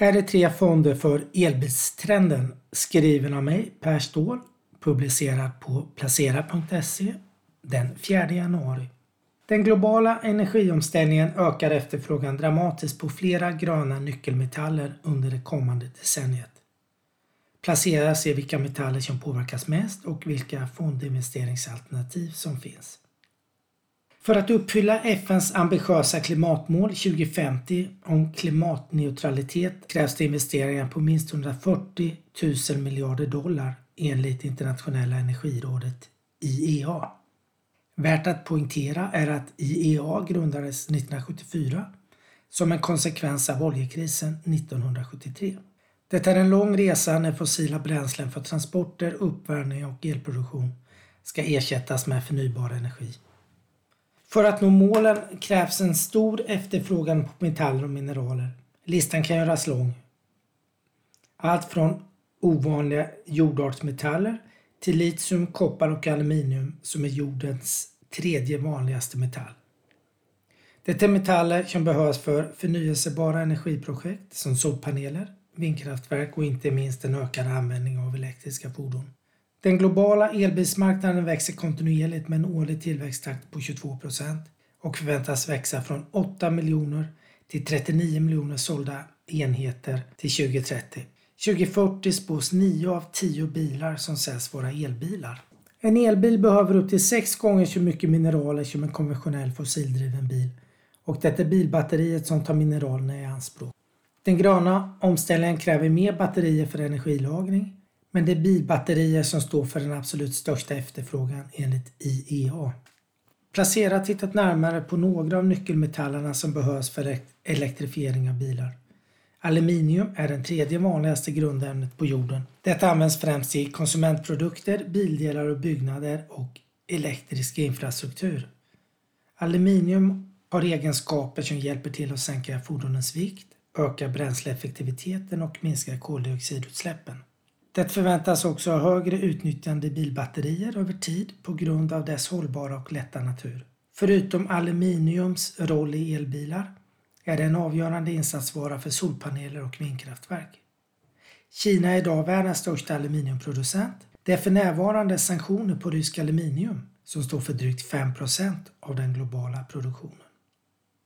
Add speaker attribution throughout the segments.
Speaker 1: Här är tre fonder för elbilstrenden skriven av mig, Per Ståhl, publicerad på placera.se den 4 januari. Den globala energiomställningen ökar efterfrågan dramatiskt på flera gröna nyckelmetaller under det kommande decenniet. Placera ser vilka metaller som påverkas mest och vilka fondinvesteringsalternativ som finns. För att uppfylla FNs ambitiösa klimatmål 2050 om klimatneutralitet krävs det investeringar på minst 140 000 miljarder dollar enligt Internationella energirådet IEA. Värt att poängtera är att IEA grundades 1974 som en konsekvens av oljekrisen 1973. Det är en lång resa när fossila bränslen för transporter, uppvärmning och elproduktion ska ersättas med förnybar energi. För att nå målen krävs en stor efterfrågan på metaller och mineraler. Listan kan göras lång. Allt från ovanliga jordartsmetaller till litium, koppar och aluminium som är jordens tredje vanligaste metall. Det är metaller som behövs för förnyelsebara energiprojekt som solpaneler, vindkraftverk och inte minst en ökad användning av elektriska fordon. Den globala elbilsmarknaden växer kontinuerligt med en årlig tillväxttakt på 22 procent och förväntas växa från 8 miljoner till 39 miljoner sålda enheter till 2030. 2040 spås 9 av 10 bilar som säljs vara elbilar. En elbil behöver upp till 6 gånger så mycket mineraler som en konventionell fossildriven bil och det är bilbatteriet som tar mineralerna i anspråk. Den gröna omställningen kräver mer batterier för energilagring men det är bilbatterier som står för den absolut största efterfrågan enligt IEA. Placera tittat närmare på några av nyckelmetallerna som behövs för elektrifiering av bilar. Aluminium är det tredje vanligaste grundämnet på jorden. Detta används främst i konsumentprodukter, bildelar och byggnader och elektrisk infrastruktur. Aluminium har egenskaper som hjälper till att sänka fordonens vikt, öka bränsleeffektiviteten och minska koldioxidutsläppen. Det förväntas också ha högre utnyttjande i bilbatterier över tid på grund av dess hållbara och lätta natur. Förutom aluminiums roll i elbilar är det en avgörande insatsvara för solpaneler och vindkraftverk. Kina är idag världens största aluminiumproducent. Det är för närvarande sanktioner på rysk aluminium som står för drygt 5% av den globala produktionen.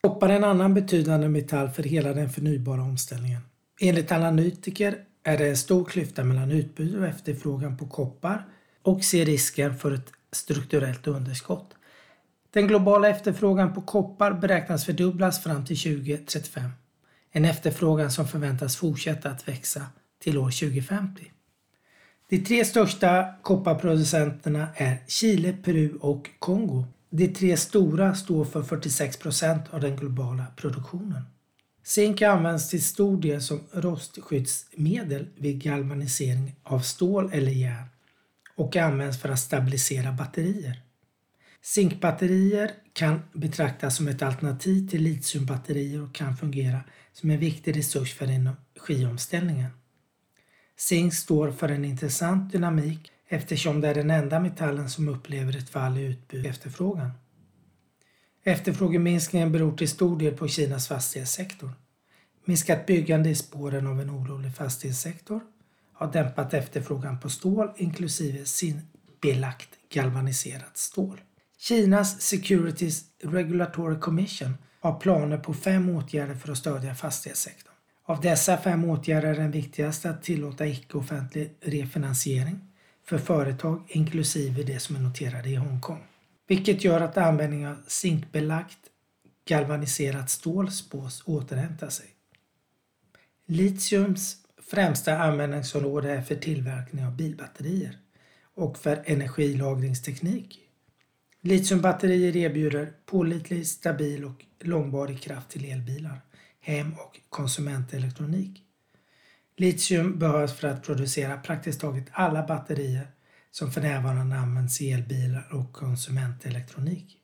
Speaker 1: Koppar är en annan betydande metall för hela den förnybara omställningen. Enligt analytiker är det en stor klyfta mellan utbud och efterfrågan på koppar och ser risken för ett strukturellt underskott. Den globala efterfrågan på koppar beräknas fördubblas fram till 2035. En efterfrågan som förväntas fortsätta att växa till år 2050. De tre största kopparproducenterna är Chile, Peru och Kongo. De tre stora står för 46 procent av den globala produktionen. Zink används till stor del som rostskyddsmedel vid galvanisering av stål eller järn och används för att stabilisera batterier. Zinkbatterier kan betraktas som ett alternativ till litiumbatterier och kan fungera som en viktig resurs för energiomställningen. Zink står för en intressant dynamik eftersom det är den enda metallen som upplever ett fall i utbud och efterfrågan. Efterfrågeminskningen beror till stor del på Kinas fastighetssektor. Minskat byggande i spåren av en orolig fastighetssektor har dämpat efterfrågan på stål inklusive zinkbelagt galvaniserat stål. Kinas Securities Regulatory Commission har planer på fem åtgärder för att stödja fastighetssektorn. Av dessa fem åtgärder är den viktigaste att tillåta icke-offentlig refinansiering för företag inklusive de som är noterade i Hongkong. Vilket gör att användning av zinkbelagt galvaniserat stål spås återhämta sig. Litiums främsta användningsområde är för tillverkning av bilbatterier och för energilagringsteknik. Litiumbatterier erbjuder pålitlig, stabil och långvarig kraft till elbilar, hem och konsumentelektronik. Litium behövs för att producera praktiskt taget alla batterier som för närvarande används i elbilar och konsumentelektronik.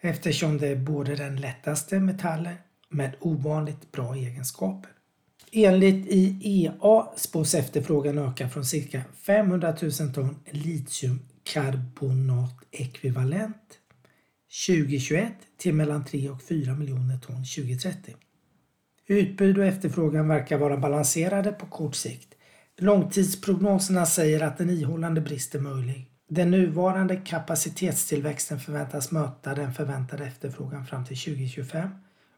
Speaker 1: Eftersom det är både den lättaste metallen med ovanligt bra egenskaper. Enligt IEA spås efterfrågan öka från cirka 500 000 ton litiumkarbonatekvivalent 2021 till mellan 3 och 4 miljoner ton 2030. Utbud och efterfrågan verkar vara balanserade på kort sikt. Långtidsprognoserna säger att en ihållande brist är möjlig. Den nuvarande kapacitetstillväxten förväntas möta den förväntade efterfrågan fram till 2025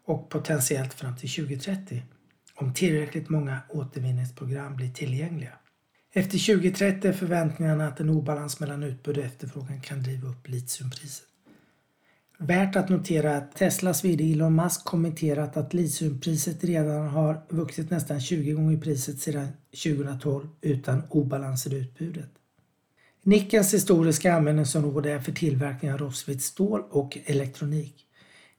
Speaker 1: och potentiellt fram till 2030 om tillräckligt många återvinningsprogram blir tillgängliga. Efter 2030 är förväntningarna att en obalans mellan utbud och efterfrågan kan driva upp litiumpriset. Värt att notera att Teslas VD Elon Musk kommenterat att litiumpriset redan har vuxit nästan 20 gånger priset sedan 2012 utan obalanser i utbudet. Nickens historiska användningsområde är för tillverkning av rostfritt stål och elektronik.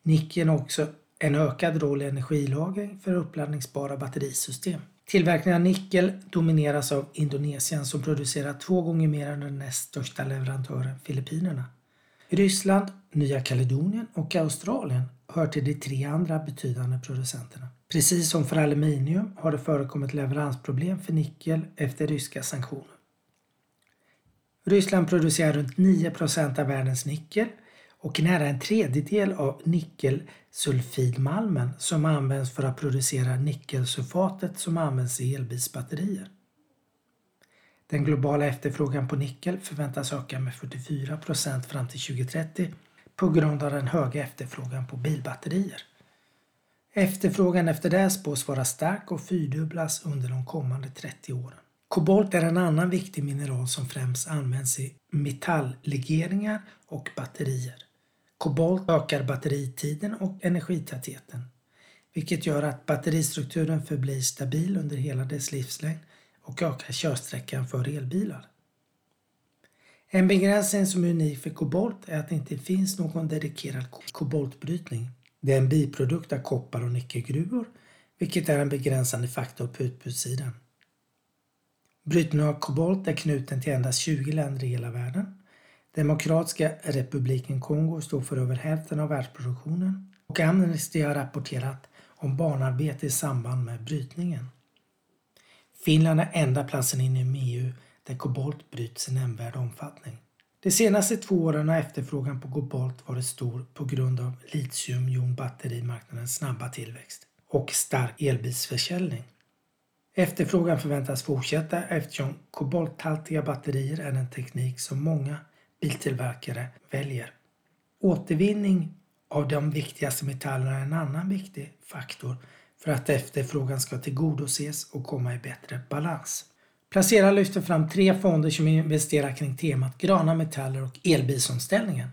Speaker 1: Nickeln har också en ökad roll i energilagring för uppladdningsbara batterisystem. Tillverkningen av nickel domineras av Indonesien som producerar två gånger mer än den näst största leverantören Filippinerna. Ryssland, Nya Kaledonien och Australien hör till de tre andra betydande producenterna. Precis som för aluminium har det förekommit leveransproblem för nickel efter ryska sanktioner. Ryssland producerar runt 9% av världens nickel och nära en tredjedel av nickelsulfidmalmen som används för att producera nickelsulfatet som används i elbilsbatterier. Den globala efterfrågan på nickel förväntas öka med 44% fram till 2030 på grund av den höga efterfrågan på bilbatterier. Efterfrågan efter det spås vara stark och fyrdubblas under de kommande 30 åren. Kobolt är en annan viktig mineral som främst används i metalllegeringar och batterier. Kobolt ökar batteritiden och energitätheten, vilket gör att batteristrukturen förblir stabil under hela dess livslängd och ökar körsträckan för elbilar. En begränsning som är unik för kobolt är att det inte finns någon dedikerad koboltbrytning. Det är en biprodukt av koppar och nickelgruvor, vilket är en begränsande faktor på utbudssidan. Brytning av kobolt är knuten till endast 20 länder i hela världen. Demokratiska republiken Kongo står för över hälften av världsproduktionen och Amnesty har rapporterat om barnarbete i samband med brytningen. Finland är enda platsen inom EU där kobolt bryts i nämnvärd omfattning. De senaste två åren har efterfrågan på kobolt varit stor på grund av litiumjonbatterimarknadens snabba tillväxt och stark elbilsförsäljning. Efterfrågan förväntas fortsätta eftersom kobolthaltiga batterier är en teknik som många biltillverkare väljer. Återvinning av de viktigaste metallerna är en annan viktig faktor för att efterfrågan ska tillgodoses och komma i bättre balans. Placera lyfter fram tre fonder som investerar kring temat gröna metaller och elbilsomställningen.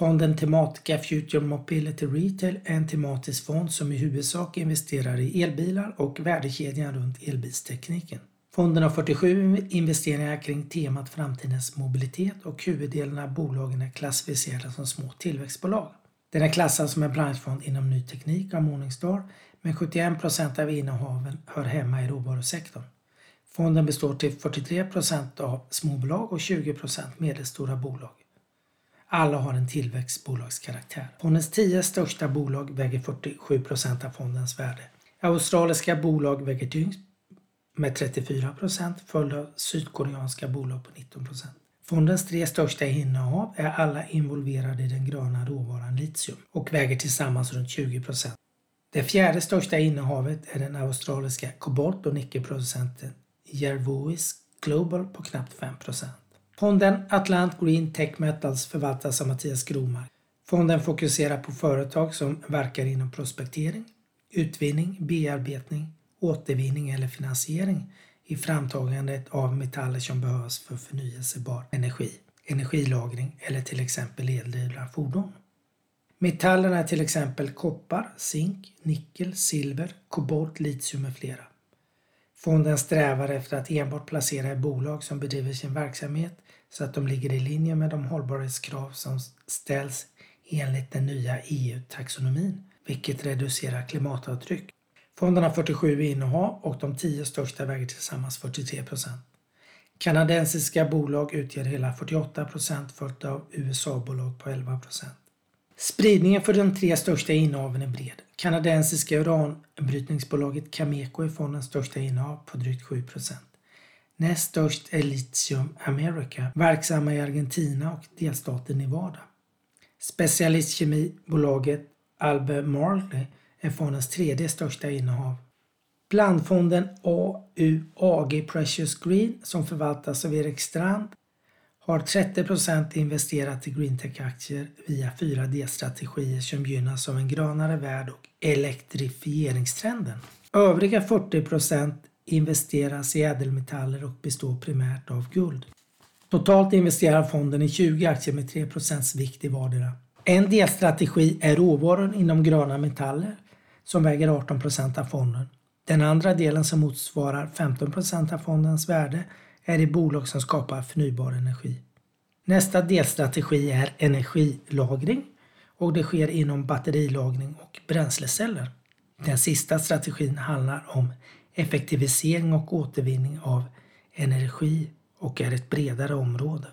Speaker 1: Fonden Tematica Future Mobility Retail är en tematisk fond som i huvudsak investerar i elbilar och värdekedjan runt elbilstekniken. Fonden har 47 investeringar kring temat framtidens mobilitet och huvuddelen av bolagen är klassificerade som små tillväxtbolag. Den är klassad som en branschfond inom ny teknik av Morningstar men 71 procent av innehaven hör hemma i råvarusektorn. Fonden består till 43 procent av småbolag och 20 procent medelstora bolag. Alla har en tillväxtbolagskaraktär. Fondens tio största bolag väger 47 procent av fondens värde. Australiska bolag väger tyngst med 34 procent följda av sydkoreanska bolag på 19 procent. Fondens tre största innehav är alla involverade i den gröna råvaran litium och väger tillsammans runt 20. Det fjärde största innehavet är den australiska kobolt och nickelproducenten Jervois Global på knappt 5. Fonden Atlant Green Tech Metals förvaltas av Mattias Gromark. Fonden fokuserar på företag som verkar inom prospektering, utvinning, bearbetning, återvinning eller finansiering i framtagandet av metaller som behövs för förnyelsebar energi, energilagring eller till exempel eldrivna fordon. Metallerna är till exempel koppar, zink, nickel, silver, kobolt, litium med flera. Fonden strävar efter att enbart placera i bolag som bedriver sin verksamhet så att de ligger i linje med de hållbarhetskrav som ställs enligt den nya EU-taxonomin, vilket reducerar klimatavtryck. Fonden har 47 innehav och de 10 största väger tillsammans 43 procent. Kanadensiska bolag utgör hela 48 procent följt av USA-bolag på 11 procent. Spridningen för de tre största innehaven är bred. Kanadensiska uranbrytningsbolaget Cameco är fondens största innehav på drygt 7 procent. Näst störst är Lithium America, verksamma i Argentina och delstaten Nevada. Specialistkemibolaget Albemarle är fondens tredje största innehav. Blandfonden AUAG Precious Green som förvaltas av Erik Strand har 30% investerat i greentech-aktier via 4D-strategier som gynnas av en grönare värld och elektrifieringstrenden. Övriga 40% investeras i ädelmetaller och består primärt av guld. Totalt investerar fonden i 20 aktier med 3% vikt i vardera. En delstrategi är råvaror inom gröna metaller som väger 18 procent av fonden. Den andra delen som motsvarar 15 procent av fondens värde är i bolag som skapar förnybar energi. Nästa delstrategi är energilagring och det sker inom batterilagring och bränsleceller. Den sista strategin handlar om effektivisering och återvinning av energi och är ett bredare område.